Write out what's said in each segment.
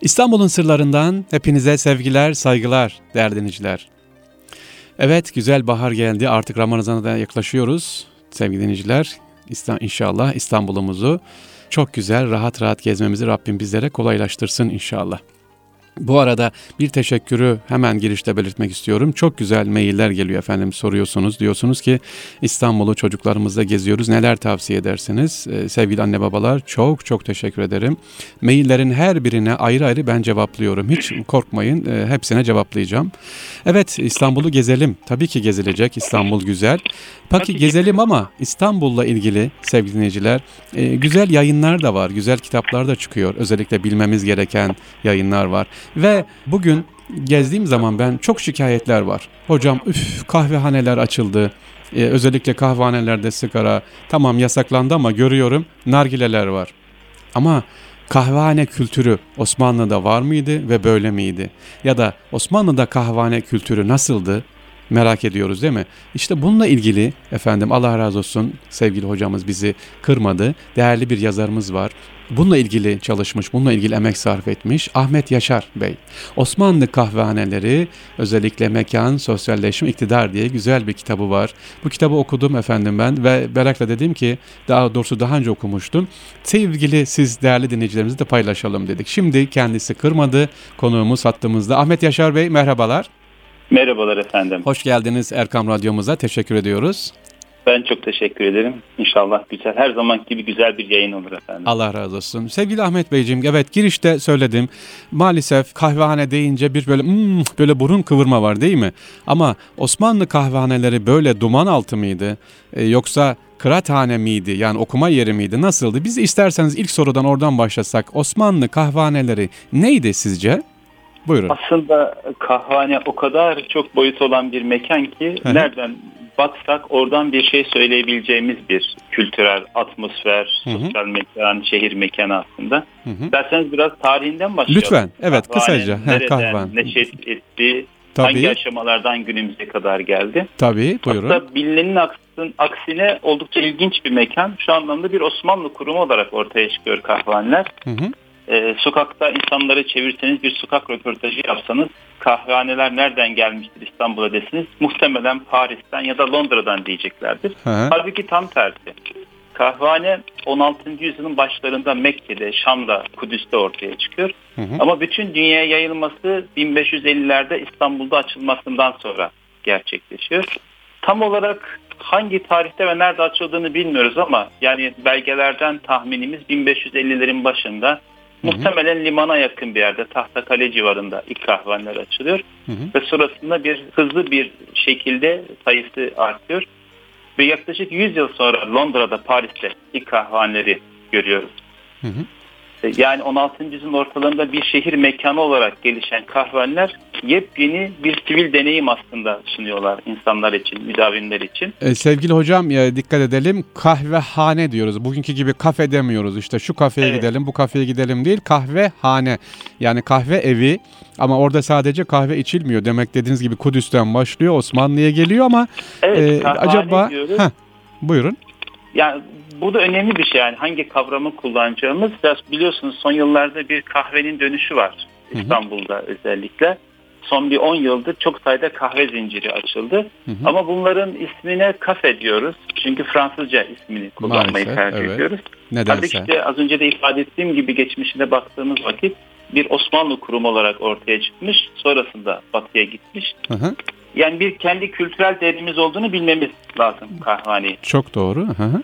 İstanbul'un sırlarından hepinize sevgiler, saygılar değerli dinleyiciler. Evet güzel bahar geldi artık Ramazan'a da yaklaşıyoruz sevgili dinleyiciler. İnşallah İstanbul'umuzu çok güzel rahat rahat gezmemizi Rabbim bizlere kolaylaştırsın inşallah. Bu arada bir teşekkürü hemen girişte belirtmek istiyorum. Çok güzel mailler geliyor efendim soruyorsunuz. Diyorsunuz ki İstanbul'u çocuklarımızla geziyoruz. Neler tavsiye edersiniz? Ee, sevgili anne babalar çok çok teşekkür ederim. Maillerin her birine ayrı ayrı ben cevaplıyorum. Hiç korkmayın e, hepsine cevaplayacağım. Evet İstanbul'u gezelim. Tabii ki gezilecek. İstanbul güzel. Peki gezelim ama İstanbul'la ilgili sevgili dinleyiciler e, güzel yayınlar da var. Güzel kitaplar da çıkıyor. Özellikle bilmemiz gereken yayınlar var. Ve bugün gezdiğim zaman ben çok şikayetler var. Hocam üf kahvehaneler açıldı. Ee, özellikle kahvehanelerde sigara tamam yasaklandı ama görüyorum nargileler var. Ama kahvehane kültürü Osmanlı'da var mıydı ve böyle miydi? Ya da Osmanlı'da kahvehane kültürü nasıldı? Merak ediyoruz değil mi? İşte bununla ilgili efendim Allah razı olsun sevgili hocamız bizi kırmadı. Değerli bir yazarımız var. Bununla ilgili çalışmış, bununla ilgili emek sarf etmiş Ahmet Yaşar Bey. Osmanlı kahvehaneleri özellikle mekan, sosyalleşme, iktidar diye güzel bir kitabı var. Bu kitabı okudum efendim ben ve merakla dedim ki daha doğrusu daha önce okumuştum. Sevgili siz değerli dinleyicilerimizi de paylaşalım dedik. Şimdi kendisi kırmadı. Konuğumuz hattımızda. Ahmet Yaşar Bey merhabalar. Merhabalar efendim. Hoş geldiniz Erkam Radyomuza. Teşekkür ediyoruz. Ben çok teşekkür ederim. İnşallah güzel, her zaman gibi güzel bir yayın olur efendim. Allah razı olsun. Sevgili Ahmet Beyciğim, evet girişte söyledim. Maalesef kahvehane deyince bir böyle hmm, böyle burun kıvırma var değil mi? Ama Osmanlı kahvehaneleri böyle duman altı mıydı? Ee, yoksa kıraathane miydi? Yani okuma yeri miydi? Nasıldı? Biz isterseniz ilk sorudan oradan başlasak. Osmanlı kahvehaneleri neydi sizce? Buyurun. Aslında kahvehane o kadar çok boyut olan bir mekan ki Hı-hı. nereden baksak oradan bir şey söyleyebileceğimiz bir kültürel atmosfer, Hı-hı. sosyal mekan, şehir mekanı aslında. Hı-hı. Derseniz biraz tarihinden başlayalım. Lütfen. Evet kahvehane, kısaca. Nereden kahvehane. neşet etti, Tabii. hangi aşamalardan günümüze kadar geldi. Tabii buyurun. Hatta bilinenin aksine oldukça ilginç bir mekan. Şu anlamda bir Osmanlı kurumu olarak ortaya çıkıyor kahvehaneler. Hı hı e, sokakta insanları çevirseniz bir sokak röportajı yapsanız kahvehaneler nereden gelmiştir İstanbul'a desiniz muhtemelen Paris'ten ya da Londra'dan diyeceklerdir. Hı. Halbuki tam tersi. Kahvehane 16. yüzyılın başlarında Mekke'de, Şam'da, Kudüs'te ortaya çıkıyor. Hı hı. Ama bütün dünyaya yayılması 1550'lerde İstanbul'da açılmasından sonra gerçekleşiyor. Tam olarak hangi tarihte ve nerede açıldığını bilmiyoruz ama yani belgelerden tahminimiz 1550'lerin başında Muhtemelen limana yakın bir yerde Tahtakale civarında ilk kahvehaneler açılıyor. Hı hı. Ve sonrasında bir hızlı bir şekilde sayısı artıyor. Ve yaklaşık 100 yıl sonra Londra'da, Paris'te ilk kahvehaneleri görüyoruz. Hı hı. E, yani 16. yüzyılın ortalarında bir şehir mekanı olarak gelişen kahvehaneler yepyeni bir sivil deneyim aslında sunuyorlar insanlar için, müdavimler için. Ee, sevgili hocam ya dikkat edelim kahvehane diyoruz. Bugünkü gibi kafe demiyoruz. İşte şu kafeye evet. gidelim, bu kafeye gidelim değil. Kahvehane yani kahve evi ama orada sadece kahve içilmiyor. Demek dediğiniz gibi Kudüs'ten başlıyor, Osmanlı'ya geliyor ama evet, e, acaba heh, buyurun. Yani bu da önemli bir şey yani hangi kavramı kullanacağımız. Biraz biliyorsunuz son yıllarda bir kahvenin dönüşü var İstanbul'da hı hı. özellikle. Son bir 10 yıldır çok sayıda kahve zinciri açıldı. Hı hı. Ama bunların ismine kafe diyoruz. Çünkü Fransızca ismini kullanmayı Maalesef, tercih evet. ediyoruz. Nedense. işte az önce de ifade ettiğim gibi geçmişine baktığımız vakit bir Osmanlı kurumu olarak ortaya çıkmış. Sonrasında batıya gitmiş. Hı hı. Yani bir kendi kültürel değerimiz olduğunu bilmemiz lazım kahvehaneyi. Çok doğru. Hı hı.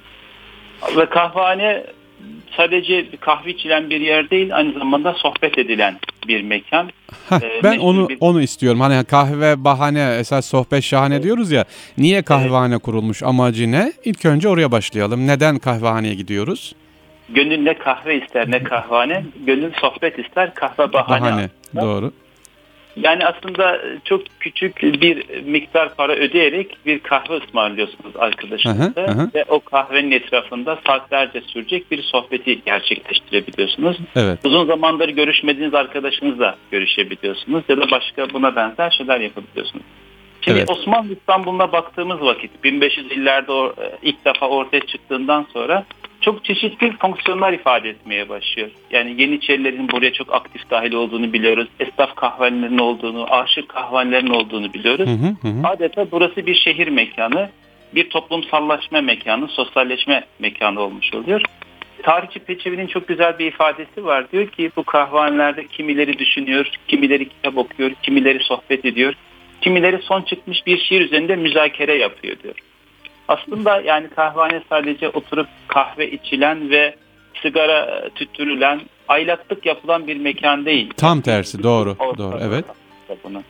Ve kahvehane sadece kahve içilen bir yer değil aynı zamanda sohbet edilen bir mekan. Heh, ee, ben onu bir... onu istiyorum. Hani kahve bahane esas sohbet şahane evet. diyoruz ya. Niye kahvehane evet. kurulmuş amacı ne? İlk önce oraya başlayalım. Neden kahvehaneye gidiyoruz? Gönül ne kahve ister ne kahvehane. Gönül sohbet ister kahve bahane. Bahane doğru. Yani aslında çok küçük bir miktar para ödeyerek bir kahve ısmarlıyorsunuz arkadaşınızla ve o kahvenin etrafında saatlerce sürecek bir sohbeti gerçekleştirebiliyorsunuz. Evet. Uzun zamandır görüşmediğiniz arkadaşınızla görüşebiliyorsunuz ya da başka buna benzer şeyler yapabiliyorsunuz. Şimdi evet. Osmanlı İstanbul'una baktığımız vakit 1500'lerde ilk defa ortaya çıktığından sonra çok çeşitli fonksiyonlar ifade etmeye başlıyor. Yani Yeniçerilerin buraya çok aktif dahil olduğunu biliyoruz. Esnaf kahvelerinin olduğunu, aşık kahvelerinin olduğunu biliyoruz. Hı hı hı. Adeta burası bir şehir mekanı, bir toplumsallaşma mekanı, sosyalleşme mekanı olmuş oluyor. Tarihçi Peçevi'nin çok güzel bir ifadesi var. Diyor ki bu kahvanelerde kimileri düşünüyor, kimileri kitap okuyor, kimileri sohbet ediyor, kimileri son çıkmış bir şiir üzerinde müzakere yapıyor diyor. Aslında yani kahvehane sadece oturup kahve içilen ve sigara tüttürülen, aylaklık yapılan bir mekan değil. Tam tersi doğru. doğru evet. Bunu.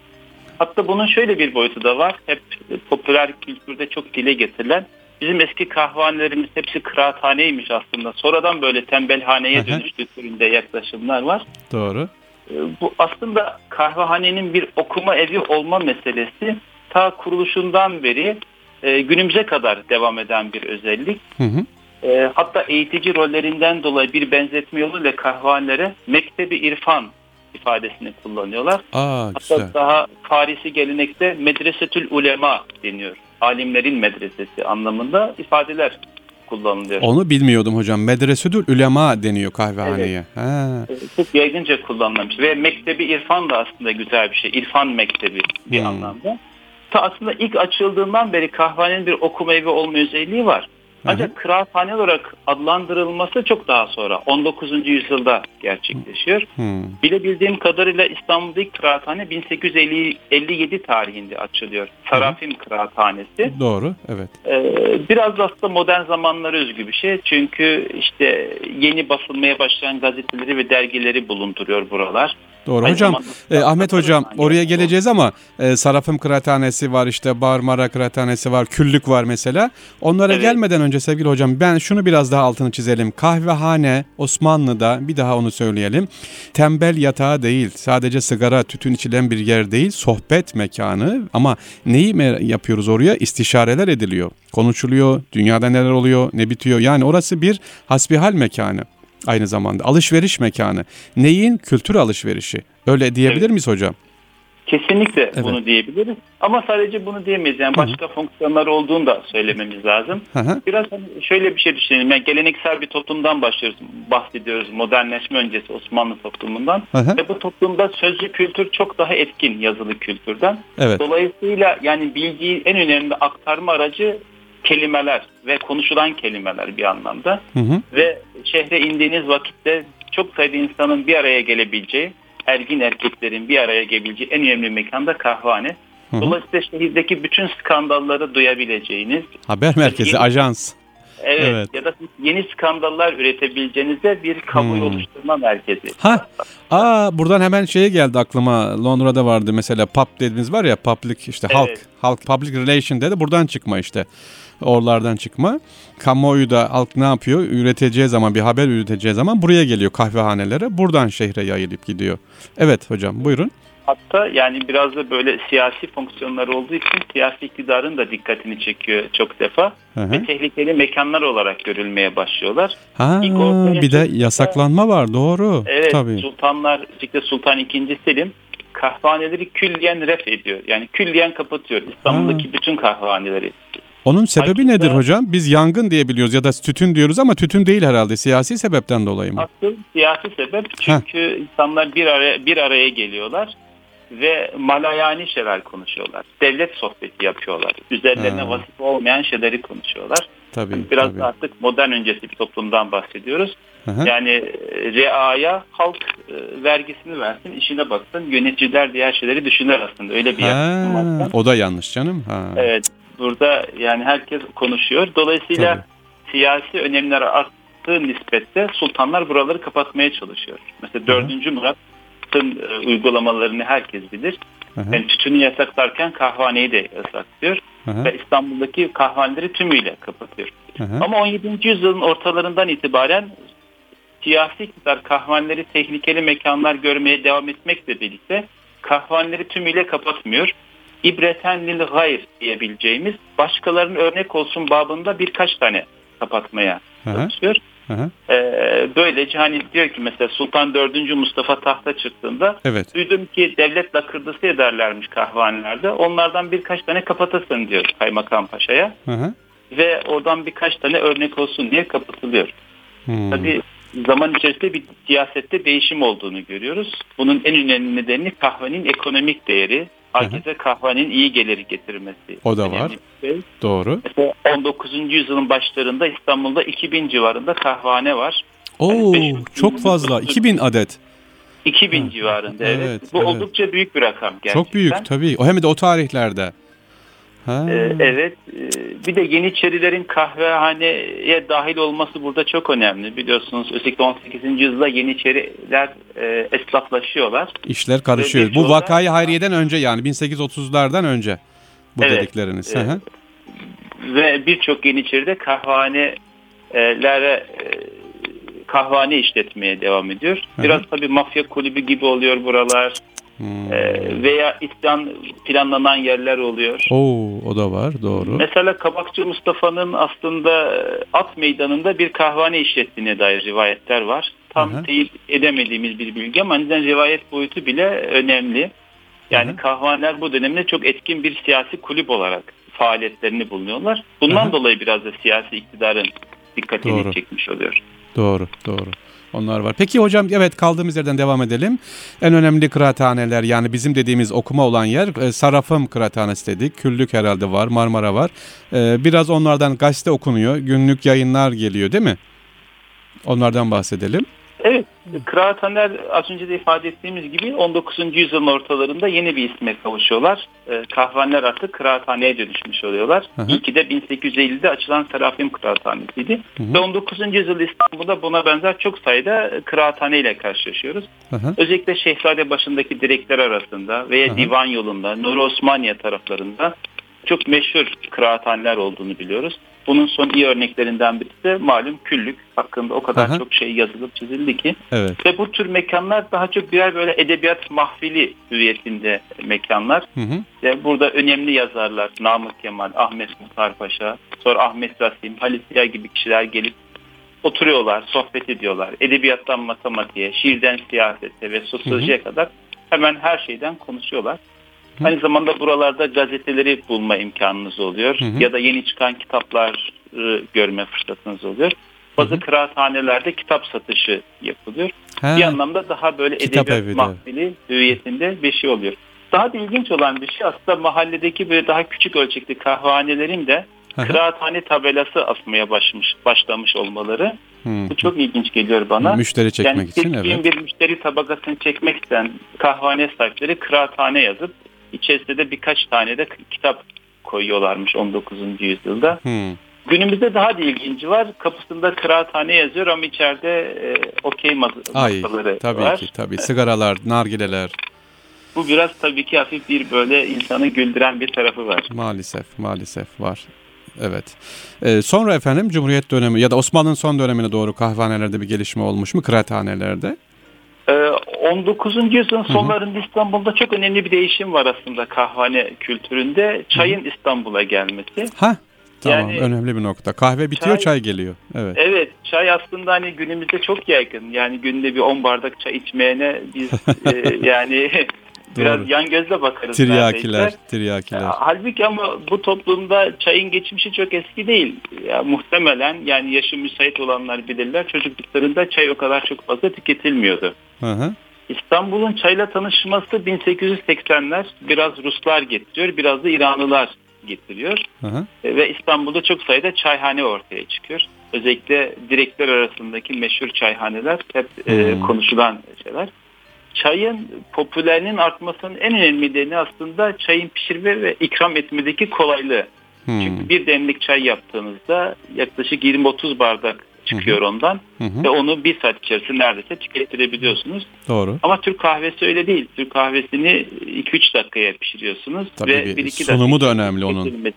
Hatta bunun şöyle bir boyutu da var. Hep popüler kültürde çok dile getirilen bizim eski kahvehanelerimiz hepsi kıraathaneymiş aslında. Sonradan böyle tembelhaneye dönüştüğü türünde yaklaşımlar var. Doğru. Ee, bu aslında kahvehanenin bir okuma evi olma meselesi ta kuruluşundan beri e, günümüze kadar devam eden bir özellik. Hı hı. E, hatta eğitici rollerinden dolayı bir benzetme yoluyla kahvehanelere mektebi irfan ifadesini kullanıyorlar. Aa, Hatta güzel. daha Farisi gelenekte medresetül ulema deniyor. Alimlerin medresesi anlamında ifadeler kullanılıyor. Onu bilmiyordum hocam. Medresetül ulema deniyor kahvehaneye. Evet. Ha. Çok yaygınca kullanılmış ve mektebi irfan da aslında güzel bir şey. İrfan mektebi bir hmm. anlamda. Ta aslında ilk açıldığından beri kahvehanenin bir okuma evi olma özelliği var. Ancak kıraathane olarak adlandırılması çok daha sonra 19. yüzyılda gerçekleşiyor. Hmm. Bilebildiğim kadarıyla İstanbul'da ilk kıraathane 1857 tarihinde açılıyor. Sarafim hmm. Kıraathanesi. Doğru, evet. Ee, biraz da aslında modern zamanlara özgü bir şey. Çünkü işte yeni basılmaya başlayan gazeteleri ve dergileri bulunduruyor buralar. Doğru Aynı hocam. E, Ahmet hocam oraya geleceğiz ama e, Sarafım Kıraathanesi var işte Barmara Kıraathanesi var Küllük var mesela. Onlara evet. gelmeden önce sevgili hocam ben şunu biraz daha altını çizelim. Kahvehane Osmanlı'da bir daha onu söyleyelim. Tembel yatağı değil sadece sigara tütün içilen bir yer değil sohbet mekanı ama neyi yapıyoruz oraya? İstişareler ediliyor. Konuşuluyor. Dünyada neler oluyor ne bitiyor. Yani orası bir hasbihal mekanı aynı zamanda. Alışveriş mekanı. Neyin? Kültür alışverişi. Öyle diyebilir evet. miyiz hocam? Kesinlikle evet. bunu diyebiliriz. Ama sadece bunu diyemeyiz. Yani başka Hı-hı. fonksiyonlar olduğunu da söylememiz lazım. Hı-hı. Biraz hani şöyle bir şey düşünelim. Yani geleneksel bir toplumdan başlıyoruz. Bahsediyoruz modernleşme öncesi Osmanlı toplumundan. Hı-hı. Ve bu toplumda sözlü kültür çok daha etkin yazılı kültürden. Evet. Dolayısıyla yani bilgiyi en önemli aktarma aracı kelimeler ve konuşulan kelimeler bir anlamda. Hı hı. Ve şehre indiğiniz vakitte çok sayıda insanın bir araya gelebileceği, ergin erkeklerin bir araya gelebileceği en önemli mekanda kahvehane. Hı hı. Dolayısıyla şehirdeki bütün skandalları duyabileceğiniz. Haber merkezi, yeni, ajans. Evet, evet ya da yeni skandallar üretebileceğinizde bir kamuoyu hmm. oluşturma merkezi. Ha, aa buradan hemen şeye geldi aklıma. Londra'da vardı mesela pub dediğimiz var ya public işte evet. halk halk public relation dedi buradan çıkma işte oralardan çıkma. Kamuoyu da halk ne yapıyor? Üreteceği zaman bir haber üreteceği zaman buraya geliyor kahvehanelere. Buradan şehre yayılıp gidiyor. Evet hocam buyurun. Hatta yani biraz da böyle siyasi fonksiyonlar olduğu için siyasi iktidarın da dikkatini çekiyor çok defa. Hı hı. Ve tehlikeli mekanlar olarak görülmeye başlıyorlar. Ha, bir de yasaklanma var doğru. Evet Tabii. sultanlar özellikle Sultan II. Selim kahvehaneleri külliyen ref ediyor. Yani külliyen kapatıyor İstanbul'daki ha. bütün kahvehaneleri. Onun sebebi Hakikaten, nedir hocam? Biz yangın diye biliyoruz ya da tütün diyoruz ama tütün değil herhalde. Siyasi sebepten dolayı mı? Asıl siyasi sebep çünkü Heh. insanlar bir araya bir araya geliyorlar ve malayani şeyler konuşuyorlar. Devlet sohbeti yapıyorlar. Üzerlerine ha. vazife olmayan şeyleri konuşuyorlar. Tabii, Biraz tabii. da artık modern öncesi bir toplumdan bahsediyoruz. Aha. Yani e, reaya halk e, vergisini versin, işine baksın. Yöneticiler diğer şeyleri düşünür aslında. Öyle bir yaklaşım O da yanlış canım. Ha. Evet. Burada yani herkes konuşuyor. Dolayısıyla Tabii. siyasi önemler arttığı nispette sultanlar buraları kapatmaya çalışıyor. Mesela 4. Murat'ın e, uygulamalarını herkes bilir. Hı Yani tütünü yasaklarken kahvaneyi de yasaklıyor. Hı Ve İstanbul'daki kahvaneleri tümüyle kapatıyor. Hı Ama 17. yüzyılın ortalarından itibaren siyasi iktidar kahvaneleri tehlikeli mekanlar görmeye devam etmekle birlikte kahvaneleri tümüyle kapatmıyor ibreten lil gayr diyebileceğimiz başkalarının örnek olsun babında birkaç tane kapatmaya çalışıyor. Ee, böylece hani diyor ki mesela Sultan 4. Mustafa tahta çıktığında evet. duydum ki devlet lakırdısı ederlermiş kahvanelerde. Onlardan birkaç tane kapatasın diyor Kaymakam Paşa'ya. Hı hı. ve oradan birkaç tane örnek olsun diye kapatılıyor. Hmm. Tabii zaman içerisinde bir siyasette değişim olduğunu görüyoruz. Bunun en önemli nedeni kahvenin ekonomik değeri. Herkese kahvenin iyi geliri getirmesi. O da var. Şey. Doğru. Mesela 19. yüzyılın başlarında İstanbul'da 2000 civarında kahvehane var. Oo, yani çok fazla. 2000 adet. 2000 ha. civarında evet. evet. Bu evet. oldukça büyük bir rakam gerçekten. Çok büyük tabii. O hem de o tarihlerde. Ha. Ee, evet. Ee, bir de Yeniçerilerin kahvehaneye dahil olması burada çok önemli. Biliyorsunuz özellikle 18. yüzyılda Yeniçeriler e, esnaflaşıyorlar. İşler karışıyor. Bu vakayı hayriyeden önce yani 1830'lardan önce bu evet, dedikleriniz. Evet. Ve birçok Yeniçeri kahvehanelere e, kahvehane işletmeye devam ediyor. Biraz tabii mafya kulübü gibi oluyor buralar. Hmm. Veya isyan planlanan yerler oluyor. Oo, o da var doğru. Mesela Kabakçı Mustafa'nın aslında e, at meydanında bir kahvehane işlettiğine dair rivayetler var. Tam Aha. teyit edemediğimiz bir bilgi ama neden rivayet boyutu bile önemli. Yani Aha. kahvehaneler bu dönemde çok etkin bir siyasi kulüp olarak faaliyetlerini bulunuyorlar. Bundan Aha. dolayı biraz da siyasi iktidarın dikkatini doğru. çekmiş oluyor. Doğru, doğru. Onlar var. Peki hocam evet kaldığımız yerden devam edelim. En önemli kıraathaneler yani bizim dediğimiz okuma olan yer e, Sarafım Kıraathanesi dedik. Küllük herhalde var, Marmara var. E, biraz onlardan gazete okunuyor. Günlük yayınlar geliyor değil mi? Onlardan bahsedelim. Evet, kıraathaneler az önce de ifade ettiğimiz gibi 19. yüzyılın ortalarında yeni bir isme kavuşuyorlar. E, kahvehaneler artık kıraathaneye dönüşmüş oluyorlar. Hı hı. İlki de 1850'de açılan Serafim Kıraathanesi'ydi. Hı hı. Ve 19. yüzyıl İstanbul'da buna benzer çok sayıda kıraathane ile karşılaşıyoruz. Hı hı. Özellikle Şehzade başındaki direkler arasında veya hı hı. Divan yolunda, Nur Osmaniye taraflarında çok meşhur kıraathaneler olduğunu biliyoruz. Bunun son iyi örneklerinden birisi de malum küllük. Hakkında o kadar Aha. çok şey yazılıp çizildi ki. Evet. Ve bu tür mekanlar daha çok birer böyle edebiyat mahfili hüviyetinde mekanlar. Hı hı. İşte burada önemli yazarlar Namık Kemal, Ahmet Muhtar Paşa, sonra Ahmet Rasim, Halit Ziya gibi kişiler gelip oturuyorlar, sohbet ediyorlar. Edebiyattan matematiğe, şiirden siyasete ve sosyolojiye hı hı. kadar hemen her şeyden konuşuyorlar. Hı. Aynı zamanda buralarda gazeteleri bulma imkanınız oluyor. Hı hı. Ya da yeni çıkan kitaplar görme fırsatınız oluyor. Bazı kıraathanelerde kitap satışı yapılıyor. Ha. Bir anlamda daha böyle kitap edebiyat mahfili hüviyetinde bir şey oluyor. Daha da ilginç olan bir şey aslında mahalledeki böyle daha küçük ölçekli kahvehanelerin de kıraathane tabelası asmaya başlamış, başlamış olmaları. Hmm. Bu çok ilginç geliyor bana. Müşteri çekmek yani, için evet. bir müşteri tabakasını çekmek isteyen kahvehane sahipleri kıraathane yazıp İçerisinde de birkaç tane de kitap koyuyorlarmış 19. yüzyılda. Hmm. Günümüzde daha da ilginci var. Kapısında kıraathane yazıyor ama içeride e, okey mas- Ay, masaları tabii var. Tabii ki tabii. Sigaralar, nargileler. Bu biraz tabii ki hafif bir böyle insanı güldüren bir tarafı var. Maalesef, maalesef var. Evet. Ee, sonra efendim Cumhuriyet dönemi ya da Osmanlı'nın son dönemine doğru kahvehanelerde bir gelişme olmuş mu? Kıraathanelerde? 19. Ee, yüzyılın sonlarında İstanbul'da çok önemli bir değişim var aslında kahvehane kültüründe. Çayın İstanbul'a gelmesi. Ha, Tamam yani, önemli bir nokta. Kahve bitiyor çay, çay geliyor. Evet. Evet çay aslında hani günümüzde çok yaygın. Yani günde bir 10 bardak çay içmeyene biz e, yani biraz Doğru. yan gözle bakarız. Tiryakiler, tiryakiler. Ya, halbuki ama bu toplumda çayın geçmişi çok eski değil. Ya, muhtemelen yani yaşı müsait olanlar bilirler. Çocukluklarında çay o kadar çok fazla tüketilmiyordu. Hı hı. İstanbul'un çayla tanışması 1880'ler biraz Ruslar getiriyor, biraz da İranlılar getiriyor. Hı hı. E, ve İstanbul'da çok sayıda çayhane ortaya çıkıyor. Özellikle direkler arasındaki meşhur çayhaneler hep e, konuşulan şeyler. Çayın popülerliğinin artmasının en önemli nedeni aslında çayın pişirme ve ikram etmedeki kolaylığı. Hmm. Çünkü bir demlik çay yaptığınızda yaklaşık 20-30 bardak çıkıyor hı hı. ondan hı hı. ve onu bir saat içerisinde neredeyse tükettirebiliyorsunuz. Doğru. Ama Türk kahvesi öyle değil. Türk kahvesini 2-3 dakikaya pişiriyorsunuz Tabii ve bir, iki sunumu da önemli onun.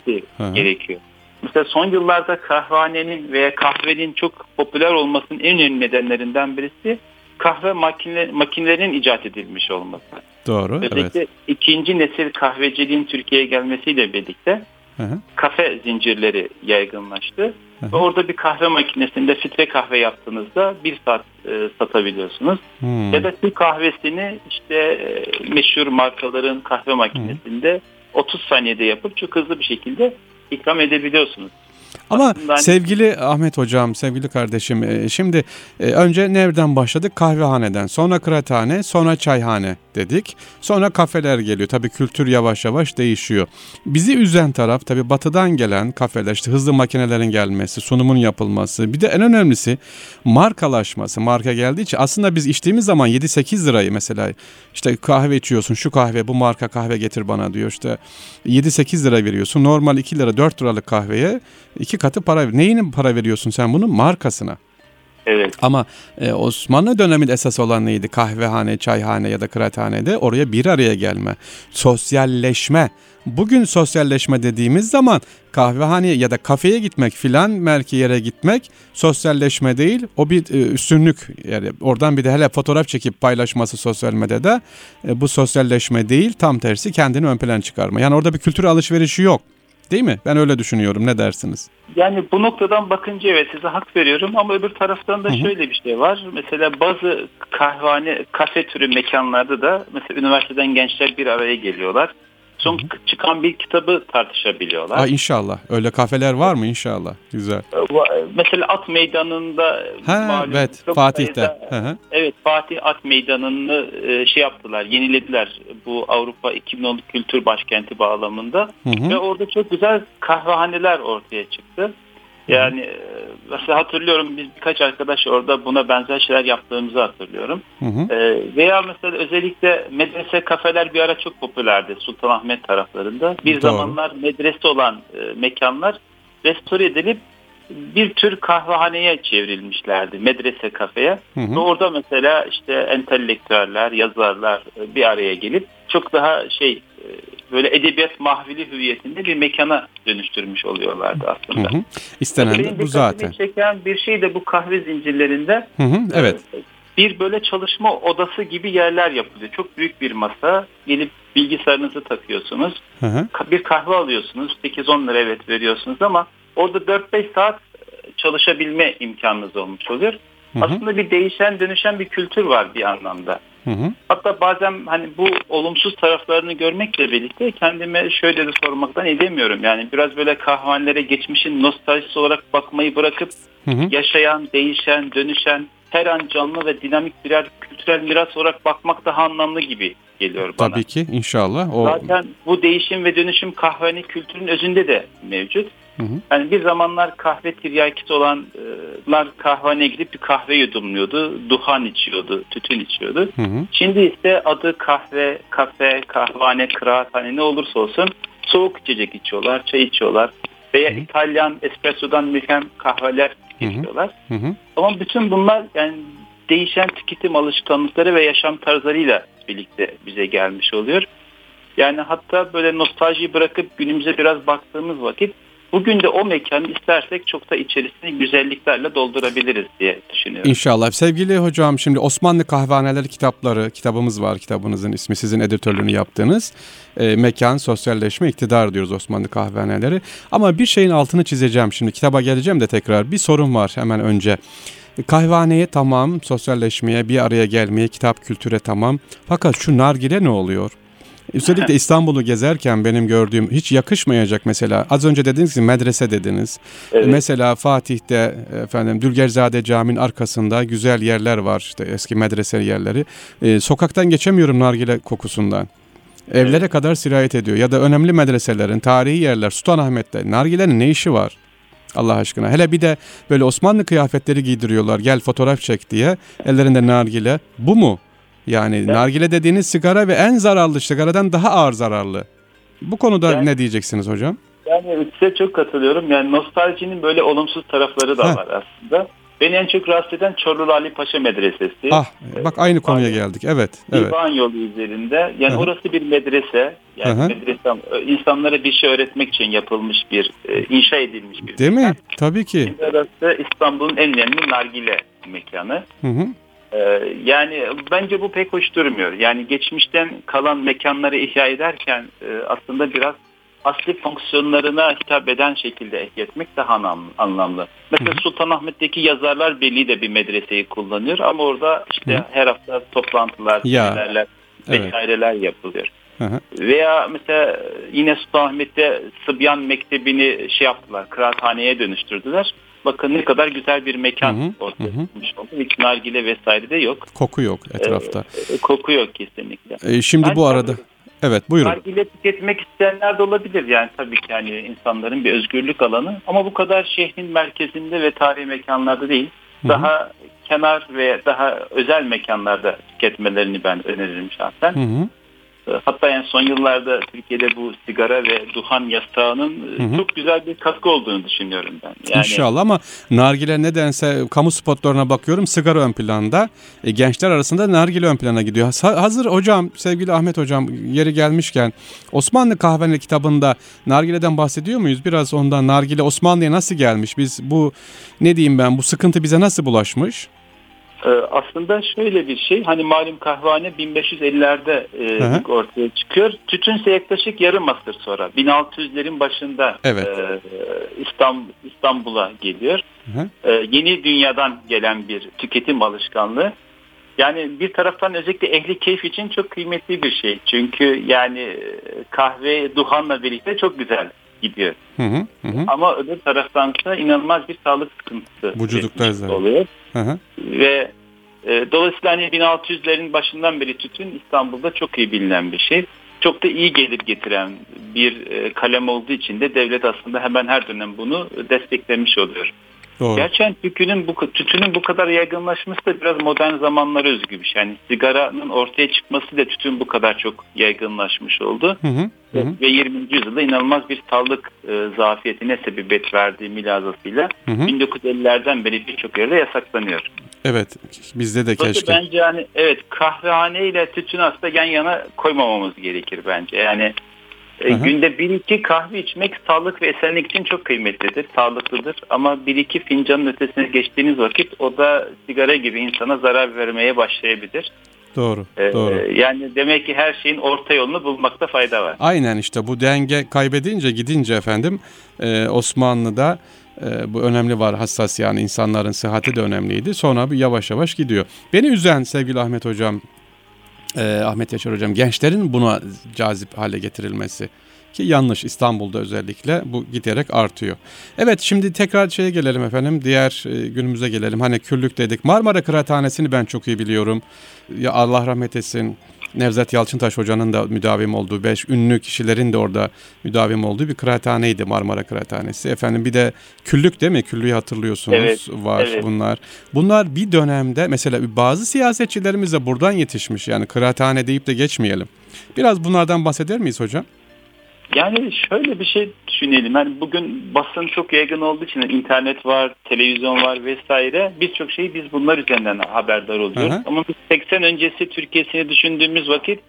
gerekiyor. Mesela son yıllarda kahvehanenin veya kahvenin çok popüler olmasının en önemli nedenlerinden birisi kahve makine, makinelerinin icat edilmiş olması. Doğru. Özellikle evet. ikinci nesil kahveciliğin Türkiye'ye gelmesiyle birlikte hı hı. kafe zincirleri yaygınlaştı. Hı hı. Ve orada bir kahve makinesinde filtre kahve yaptığınızda bir saat e, satabiliyorsunuz. Hmm. Ya da Türk kahvesini işte e, meşhur markaların kahve makinesinde hmm. 30 saniyede yapıp çok hızlı bir şekilde ikram edebiliyorsunuz. Ama Aslında sevgili Ahmet hocam, sevgili kardeşim, e, şimdi e, önce nereden başladık? Kahvehaneden, sonra kıraathane, sonra çayhane dedik. Sonra kafeler geliyor. Tabii kültür yavaş yavaş değişiyor. Bizi üzen taraf tabii batıdan gelen kafeler, işte hızlı makinelerin gelmesi, sunumun yapılması. Bir de en önemlisi markalaşması. Marka geldiği için aslında biz içtiğimiz zaman 7-8 lirayı mesela işte kahve içiyorsun, şu kahve, bu marka kahve getir bana diyor. İşte 7-8 lira veriyorsun. Normal 2 lira, 4 liralık kahveye iki katı para. Neyine para veriyorsun sen bunun? Markasına. Evet. Ama e, Osmanlı döneminde esas olan neydi? Kahvehane, çayhane ya da kıraathanede oraya bir araya gelme, sosyalleşme. Bugün sosyalleşme dediğimiz zaman kahvehaneye ya da kafeye gitmek filan belki yere gitmek sosyalleşme değil. O bir e, üstünlük yani oradan bir de hele fotoğraf çekip paylaşması sosyal medyada e, bu sosyalleşme değil tam tersi kendini ön plan çıkarma. Yani orada bir kültür alışverişi yok. Değil mi? Ben öyle düşünüyorum. Ne dersiniz? Yani bu noktadan bakınca evet size hak veriyorum ama öbür taraftan da Hı-hı. şöyle bir şey var. Mesela bazı kahvehane, kafe türü mekanlarda da mesela üniversiteden gençler bir araya geliyorlar son çıkan bir kitabı tartışabiliyorlar. Aa, inşallah. Öyle kafeler var mı inşallah? Güzel. Ee, mesela At Meydanı'nda ha, malum, evet Fatih'te. Sayıda, evet Fatih At Meydanı'nı e, şey yaptılar, yenilediler bu Avrupa 2010 Kültür Başkenti bağlamında hı hı. ve orada çok güzel kahvehaneler ortaya çıktı. Yani e, mesela hatırlıyorum biz birkaç arkadaş orada buna benzer şeyler yaptığımızı hatırlıyorum. Hı hı. E, veya mesela özellikle medrese kafeler bir ara çok popülerdi Sultanahmet taraflarında. Bir Doğru. zamanlar medrese olan e, mekanlar restore edilip bir tür kahvehaneye çevrilmişlerdi medrese kafeye. Hı hı. Ve orada mesela işte entelektüeller, yazarlar e, bir araya gelip çok daha şey böyle edebiyat mahvili hüviyetinde bir mekana dönüştürmüş oluyorlardı aslında. Hı hı. İstenen de bu zaten. çeken bir şey de bu kahve zincirlerinde. Hı hı, evet. E, bir böyle çalışma odası gibi yerler yapılıyor. Çok büyük bir masa. Gelip bilgisayarınızı takıyorsunuz. Hı hı. Bir kahve alıyorsunuz. 8-10 lira evet veriyorsunuz ama orada 4-5 saat çalışabilme imkanınız olmuş oluyor. Hı hı. Aslında bir değişen dönüşen bir kültür var bir anlamda. Hı hı. Hatta bazen hani bu olumsuz taraflarını görmekle birlikte kendime şöyle de sormaktan edemiyorum. Yani biraz böyle kahvanelere geçmişin nostaljisi olarak bakmayı bırakıp hı hı. yaşayan, değişen, dönüşen, her an canlı ve dinamik birer kültürel miras olarak bakmak daha anlamlı gibi geliyor bana. Tabii ki inşallah. O... Zaten bu değişim ve dönüşüm kahveni kültürün özünde de mevcut. Hı hı. Yani bir zamanlar kahve tiryakisi olanlar kahvene gidip bir kahve yudumluyordu. Duhan içiyordu, tütün içiyordu. Hı hı. Şimdi ise adı kahve, kafe, kahvane, kıraathane ne olursa olsun soğuk içecek içiyorlar, çay içiyorlar. Veya hı hı. İtalyan espressodan mülhem kahveler içiyorlar. Hı hı. Ama bütün bunlar yani değişen tüketim alışkanlıkları ve yaşam tarzlarıyla birlikte bize gelmiş oluyor. Yani hatta böyle nostaljiyi bırakıp günümüze biraz baktığımız vakit Bugün de o mekanı istersek çok da içerisini güzelliklerle doldurabiliriz diye düşünüyorum. İnşallah. Sevgili hocam şimdi Osmanlı Kahvehaneleri kitapları, kitabımız var. Kitabınızın ismi sizin editörlüğünü yaptığınız. E, mekan, sosyalleşme, iktidar diyoruz Osmanlı Kahvehaneleri. Ama bir şeyin altını çizeceğim şimdi. Kitaba geleceğim de tekrar. Bir sorun var hemen önce. Kahvehaneye tamam, sosyalleşmeye, bir araya gelmeye, kitap kültüre tamam. Fakat şu nargile ne oluyor? Üstelik de İstanbul'u gezerken benim gördüğüm hiç yakışmayacak mesela. Az önce dediniz ki medrese dediniz. Evet. Mesela Fatih'te efendim Dülgerzade Camii'nin arkasında güzel yerler var işte eski medrese yerleri. Ee, sokaktan geçemiyorum nargile kokusundan. Evlere evet. kadar sirayet ediyor. Ya da önemli medreselerin, tarihi yerler, Sultanahmet'te nargilenin ne işi var? Allah aşkına. Hele bir de böyle Osmanlı kıyafetleri giydiriyorlar. Gel fotoğraf çek diye. Ellerinde nargile. Bu mu? Yani evet. nargile dediğiniz sigara ve en zararlı sigaradan daha ağır zararlı. Bu konuda yani, ne diyeceksiniz hocam? Yani size çok katılıyorum. Yani nostaljinin böyle olumsuz tarafları da Heh. var aslında. Beni en çok rahatsız eden Çorlu Ali Paşa Medresesi. Ah, bak aynı konuya geldik. Evet. evet. İvan yolu üzerinde. Yani Hı-hı. orası bir medrese. Yani Hı-hı. medrese insanlara bir şey öğretmek için yapılmış bir, e, inşa edilmiş bir Değil mekan. mi? Tabii ki. Şimdi orası İstanbul'un en önemli nargile mekanı. Hı hı. Ee, yani bence bu pek hoş durmuyor. Yani geçmişten kalan mekanları ihya ederken e, aslında biraz asli fonksiyonlarına hitap eden şekilde ehliyetmek daha anlamlı. Mesela Sultanahmet'teki Yazarlar Birliği de bir medreseyi kullanıyor ama orada işte Hı. her hafta toplantılar, seminerler vesaireler evet. yapılıyor. Hı hı. Veya mesela yine Sultanahmet'te Sıbyan Mektebi'ni şey yaptılar, kıraathaneye dönüştürdüler. Bakın ne kadar güzel bir mekan hı hı, ortaya çıkmış oldu. Hiç nargile vesaire de yok. Koku yok etrafta. Ee, koku yok kesinlikle. Ee, şimdi ben bu arada... Tabii, Evet buyurun. Nargile tüketmek isteyenler de olabilir yani tabii ki yani insanların bir özgürlük alanı ama bu kadar şehrin merkezinde ve tarihi mekanlarda değil. Daha hı hı. kenar ve daha özel mekanlarda tüketmelerini ben öneririm şahsen. Hı hı. Hatta yani son yıllarda Türkiye'de bu sigara ve duhan yasağının hı hı. çok güzel bir katkı olduğunu düşünüyorum ben. Yani... İnşallah ama nargile nedense kamu spotlarına bakıyorum sigara ön planda. E, gençler arasında nargile ön plana gidiyor. Hazır hocam sevgili Ahmet hocam yeri gelmişken Osmanlı Kahveni kitabında nargileden bahsediyor muyuz? Biraz ondan nargile Osmanlı'ya nasıl gelmiş? Biz bu ne diyeyim ben bu sıkıntı bize nasıl bulaşmış? Ee, aslında şöyle bir şey hani malum kahvehane 1550'lerde e, ortaya çıkıyor. Tütünse yaklaşık yarım asır sonra 1600'lerin başında evet. e, İstanbul İstanbul'a geliyor. E, yeni dünyadan gelen bir tüketim alışkanlığı. Yani bir taraftan özellikle ehli keyif için çok kıymetli bir şey. Çünkü yani e, kahve duhanla birlikte çok güzel gidiyor. Hı hı, hı. Ama öbür taraftansa inanılmaz bir sağlık sıkıntısı Vücudukta oluyor. Hı hı. Ve e, dolayısıyla hani 1600'lerin başından beri tütün İstanbul'da çok iyi bilinen bir şey. Çok da iyi gelir getiren bir e, kalem olduğu için de devlet aslında hemen her dönem bunu desteklemiş oluyor. Doğru. Gerçekten tütünün bu, tütünün bu kadar yaygınlaşması da biraz modern zamanlara özgü bir şey. Yani sigaranın ortaya çıkması da tütün bu kadar çok yaygınlaşmış oldu. Hı hı, hı. Ve 20. yüzyılda inanılmaz bir sağlık e, zafiyetine sebebiyet verdiği milazasıyla hı hı. 1950'lerden beri birçok yerde yasaklanıyor. Evet bizde de keşke. Bence yani evet kahvehane ile tütün aslında yan yana koymamamız gerekir bence. Yani e, günde bir iki kahve içmek sağlık ve esenlik için çok kıymetlidir, sağlıklıdır. Ama bir iki fincanın ötesine geçtiğiniz vakit o da sigara gibi insana zarar vermeye başlayabilir. Doğru, ee, doğru. Yani demek ki her şeyin orta yolunu bulmakta fayda var. Aynen işte bu denge kaybedince gidince efendim e, Osmanlı'da e, bu önemli var hassas yani insanların sıhhati de önemliydi. Sonra bir yavaş yavaş gidiyor. Beni üzen sevgili Ahmet Hocam e, Ahmet Yaşar Hocam gençlerin buna cazip hale getirilmesi ki yanlış İstanbul'da özellikle bu giderek artıyor. Evet şimdi tekrar şeye gelelim efendim diğer e, günümüze gelelim. Hani küllük dedik Marmara Kıraathanesi'ni ben çok iyi biliyorum. Ya Allah rahmet etsin Nevzat Yalçıntaş Hoca'nın da müdavim olduğu, beş ünlü kişilerin de orada müdavim olduğu bir kıraathaneydi Marmara Kıraathanesi. Efendim bir de küllük değil mi? Küllüğü hatırlıyorsunuz evet, var evet. bunlar. Bunlar bir dönemde mesela bazı siyasetçilerimiz de buradan yetişmiş. Yani kıraathane deyip de geçmeyelim. Biraz bunlardan bahseder miyiz hocam? Yani şöyle bir şey düşünelim. Yani bugün basın çok yaygın olduğu için internet var, televizyon var vesaire. Birçok şeyi biz bunlar üzerinden haberdar oluyoruz. Hı hı. Ama biz 80 öncesi Türkiye'sini düşündüğümüz vakit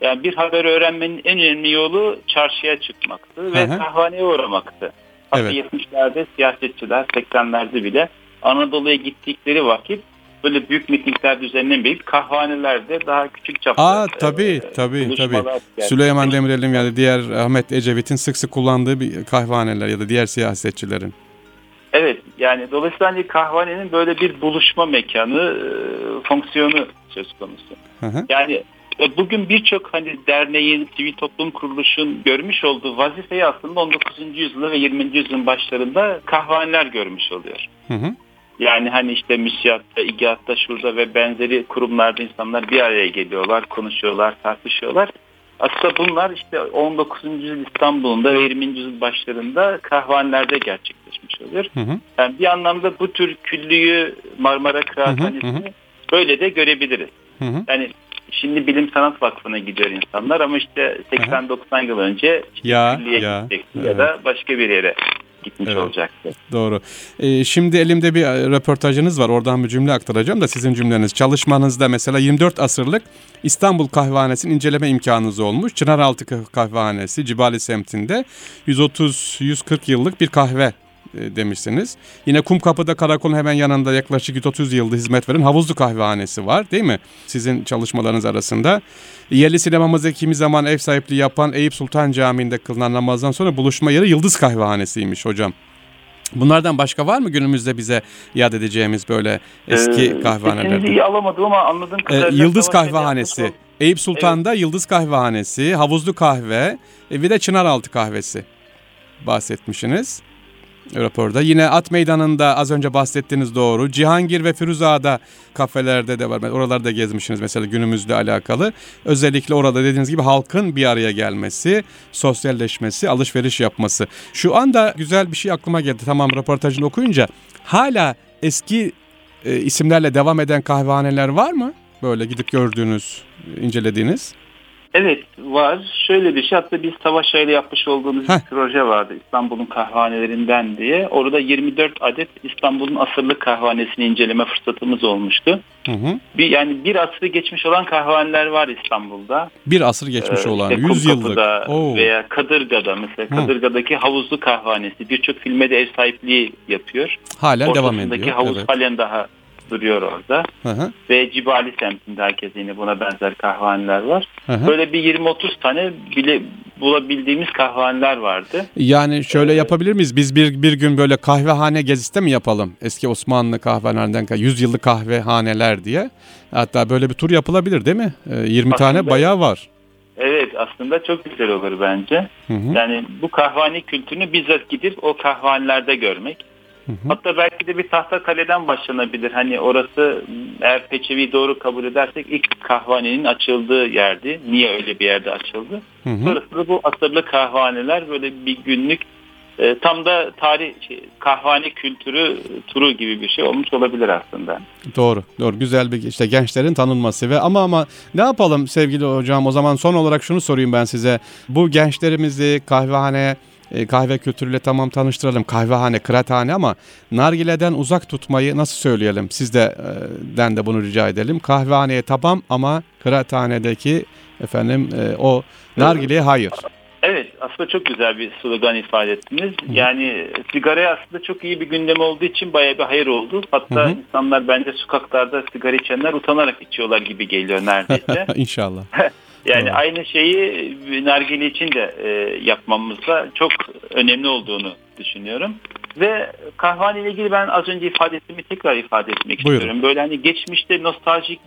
yani bir haber öğrenmenin en önemli yolu çarşıya çıkmaktı hı hı. ve kahvaneye uğramaktı. Hatta evet. 70'lerde siyasetçiler 80'lerde bile Anadolu'ya gittikleri vakit böyle büyük mitingler düzenlenmeyip kahvanelerde daha küçük çapta Aa tabii e, tabii tabii. Süleyman Demirel'in ya da diğer Ahmet Ecevit'in sık sık kullandığı bir kahvaneler ya da diğer siyasetçilerin. Evet yani dolayısıyla hani kahvanenin böyle bir buluşma mekanı e, fonksiyonu söz konusu. Hı hı. Yani e, bugün birçok hani derneğin, sivil toplum kuruluşun görmüş olduğu vazifeyi aslında 19. yüzyılda ve 20. yüzyılın başlarında kahvaneler görmüş oluyor. Hı hı. Yani hani işte müsiyatta, igiatta, şurada ve benzeri kurumlarda insanlar bir araya geliyorlar, konuşuyorlar, tartışıyorlar. Aslında bunlar işte 19. yüzyıl İstanbul'unda ve 20. yüzyıl başlarında kahvanelerde gerçekleşmiş oluyor. Hı hı. Yani bir anlamda bu tür küllüğü Marmara Kıraathanesi'ni böyle de görebiliriz. Hı hı. Yani şimdi Bilim Sanat Vakfı'na gidiyor insanlar ama işte 80-90 yıl önce işte ya, külliye ya, gidecekti evet. ya da başka bir yere gitmiş evet, olacaktı. Doğru. Ee, şimdi elimde bir e, röportajınız var. Oradan bir cümle aktaracağım da sizin cümleniz. Çalışmanızda mesela 24 asırlık İstanbul Kahvehanesi'nin inceleme imkanınız olmuş. Çınaraltı Kahvehanesi Cibali semtinde 130-140 yıllık bir kahve demişsiniz. Yine Kumkapı'da karakolun hemen yanında yaklaşık 130 yılda hizmet veren Havuzlu Kahvehanesi var değil mi? Sizin çalışmalarınız arasında. Yerli sinemamızda kimi zaman ev sahipliği yapan Eyüp Sultan Camii'nde kılınan namazdan sonra buluşma yeri Yıldız Kahvehanesi'ymiş hocam. Bunlardan başka var mı günümüzde bize yad edeceğimiz böyle eski ee, kahvehanelerden? iyi alamadım ama anladığım kadarıyla... Ee, Yıldız Kahvehanesi. Eyüp Sultan'da evet. Yıldız Kahvehanesi, Havuzlu Kahve e, bir de Çınaraltı Kahvesi bahsetmişsiniz raporda. Yine At Meydanı'nda az önce bahsettiğiniz doğru. Cihangir ve Firuza'da kafelerde de var. Oralarda gezmişsiniz mesela günümüzle alakalı. Özellikle orada dediğiniz gibi halkın bir araya gelmesi, sosyalleşmesi, alışveriş yapması. Şu anda güzel bir şey aklıma geldi. Tamam röportajını okuyunca hala eski e, isimlerle devam eden kahvehaneler var mı? Böyle gidip gördüğünüz, incelediğiniz. Evet var. Şöyle bir şey hatta biz Savaş ile yapmış olduğumuz Heh. bir proje vardı İstanbul'un kahvanelerinden diye. Orada 24 adet İstanbul'un asırlık kahvanesini inceleme fırsatımız olmuştu. Hı hı. Bir, yani bir asrı geçmiş olan kahvaneler var İstanbul'da. Bir asır geçmiş ee, olan, işte 100 yıllık. Oo. Veya Kadırga'da mesela hı. Kadırga'daki havuzlu kahvanesi birçok filme de ev sahipliği yapıyor. Hala devam ediyor. Ortasındaki havuz evet. halen daha duruyor orada. Hı hı. Ve Cibali semtinde herkes yine buna benzer kahvaneler var. Hı hı. Böyle bir 20-30 tane bile bulabildiğimiz kahvaneler vardı. Yani şöyle ee, yapabilir miyiz? Biz bir, bir gün böyle kahvehane gezisi de mi yapalım? Eski Osmanlı kahvehanelerinden 100 yıllık kahvehaneler diye. Hatta böyle bir tur yapılabilir değil mi? 20 aslında, tane bayağı var. Evet aslında çok güzel olur bence. Hı hı. Yani bu kahvehane kültürünü bizzat gidip o kahvanelerde görmek. Hı hı. Hatta belki de bir tahta kaleden başlanabilir. Hani orası eğer Peçevi doğru kabul edersek ilk kahvanenin açıldığı yerdi. Niye öyle bir yerde açıldı? Hı hı. Sonrasında bu asırlı kahvaneler böyle bir günlük e, tam da tarih şey, kahvane kültürü turu gibi bir şey olmuş olabilir aslında. Doğru, doğru. Güzel bir işte gençlerin tanınması ve ama ama ne yapalım sevgili hocam o zaman son olarak şunu sorayım ben size. Bu gençlerimizi kahvehaneye e, kahve kültürüyle tamam tanıştıralım. Kahvehane, kıraathane ama nargileden uzak tutmayı nasıl söyleyelim? Sizden de bunu rica edelim. Kahvehaneye tamam ama kıraathanedeki efendim e, o nargileye hayır. Evet aslında çok güzel bir slogan ifade ettiniz. Yani sigaraya aslında çok iyi bir gündem olduğu için bayağı bir hayır oldu. Hatta Hı-hı. insanlar bence sokaklarda sigara içenler utanarak içiyorlar gibi geliyor neredeyse. İnşallah. Yani evet. aynı şeyi nargile için de e, yapmamızda çok önemli olduğunu düşünüyorum. Ve kahvehane ile ilgili ben az önce ifade ettiğimi tekrar ifade etmek Buyurun. istiyorum. Böyle hani geçmişte nostaljik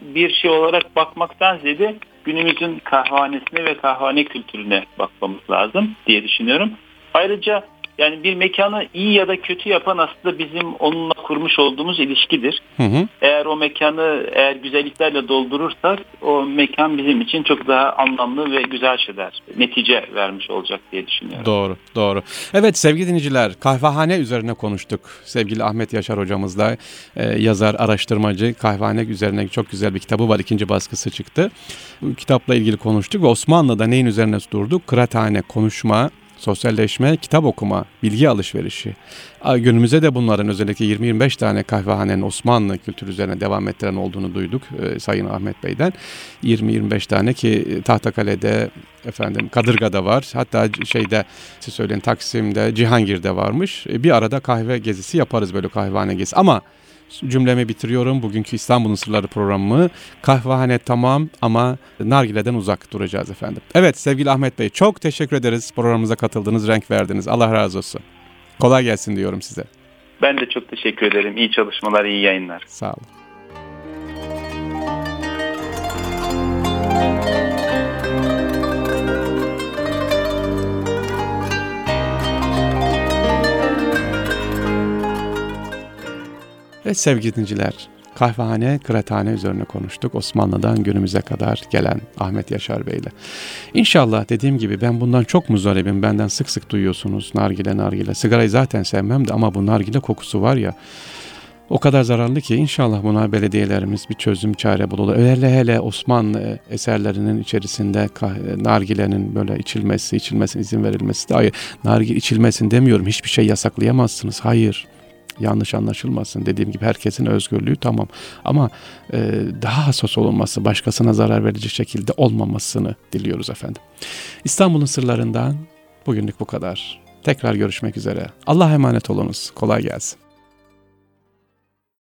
bir şey olarak bakmaktan ziyade günümüzün kahvanesine ve kahvane kültürüne bakmamız lazım diye düşünüyorum. Ayrıca yani bir mekanı iyi ya da kötü yapan aslında bizim onunla kurmuş olduğumuz ilişkidir. Hı hı. Eğer o mekanı eğer güzelliklerle doldurursak o mekan bizim için çok daha anlamlı ve güzel şeyler, netice vermiş olacak diye düşünüyorum. Doğru, doğru. Evet sevgili dinleyiciler kahvehane üzerine konuştuk. Sevgili Ahmet Yaşar hocamızla e, yazar, araştırmacı kahvehane üzerine çok güzel bir kitabı var. ikinci baskısı çıktı. Bu kitapla ilgili konuştuk ve Osmanlı'da neyin üzerine durduk? Kıraathane, konuşma, sosyalleşme, kitap okuma, bilgi alışverişi. Günümüze de bunların özellikle 20-25 tane kahvehanenin Osmanlı kültürü üzerine devam ettiren olduğunu duyduk e, Sayın Ahmet Bey'den. 20-25 tane ki Tahtakale'de, efendim Kadırga'da var. Hatta şeyde siz söyleyin Taksim'de, Cihangir'de varmış. E, bir arada kahve gezisi yaparız böyle kahvehane gezisi. Ama cümlemi bitiriyorum. Bugünkü İstanbul'un Sırları programı kahvehane tamam ama nargileden uzak duracağız efendim. Evet sevgili Ahmet Bey çok teşekkür ederiz programımıza katıldınız, renk verdiniz. Allah razı olsun. Kolay gelsin diyorum size. Ben de çok teşekkür ederim. İyi çalışmalar, iyi yayınlar. Sağ olun. Ve sevgili dinciler, kahvehane, kıraathane üzerine konuştuk. Osmanlı'dan günümüze kadar gelen Ahmet Yaşar Bey ile. İnşallah dediğim gibi ben bundan çok muzdaribim. Benden sık sık duyuyorsunuz nargile nargile. Sigarayı zaten sevmem de ama bu nargile kokusu var ya o kadar zararlı ki inşallah buna belediyelerimiz bir çözüm çare bulurlar. Öyle hele Osmanlı eserlerinin içerisinde nargilenin böyle içilmesi, içilmesine izin verilmesi de hayır. Nargile içilmesin demiyorum. Hiçbir şey yasaklayamazsınız. Hayır yanlış anlaşılmasın. Dediğim gibi herkesin özgürlüğü tamam. Ama e, daha hassas olunması, başkasına zarar verici şekilde olmamasını diliyoruz efendim. İstanbul'un sırlarından bugünlük bu kadar. Tekrar görüşmek üzere. Allah'a emanet olunuz. Kolay gelsin.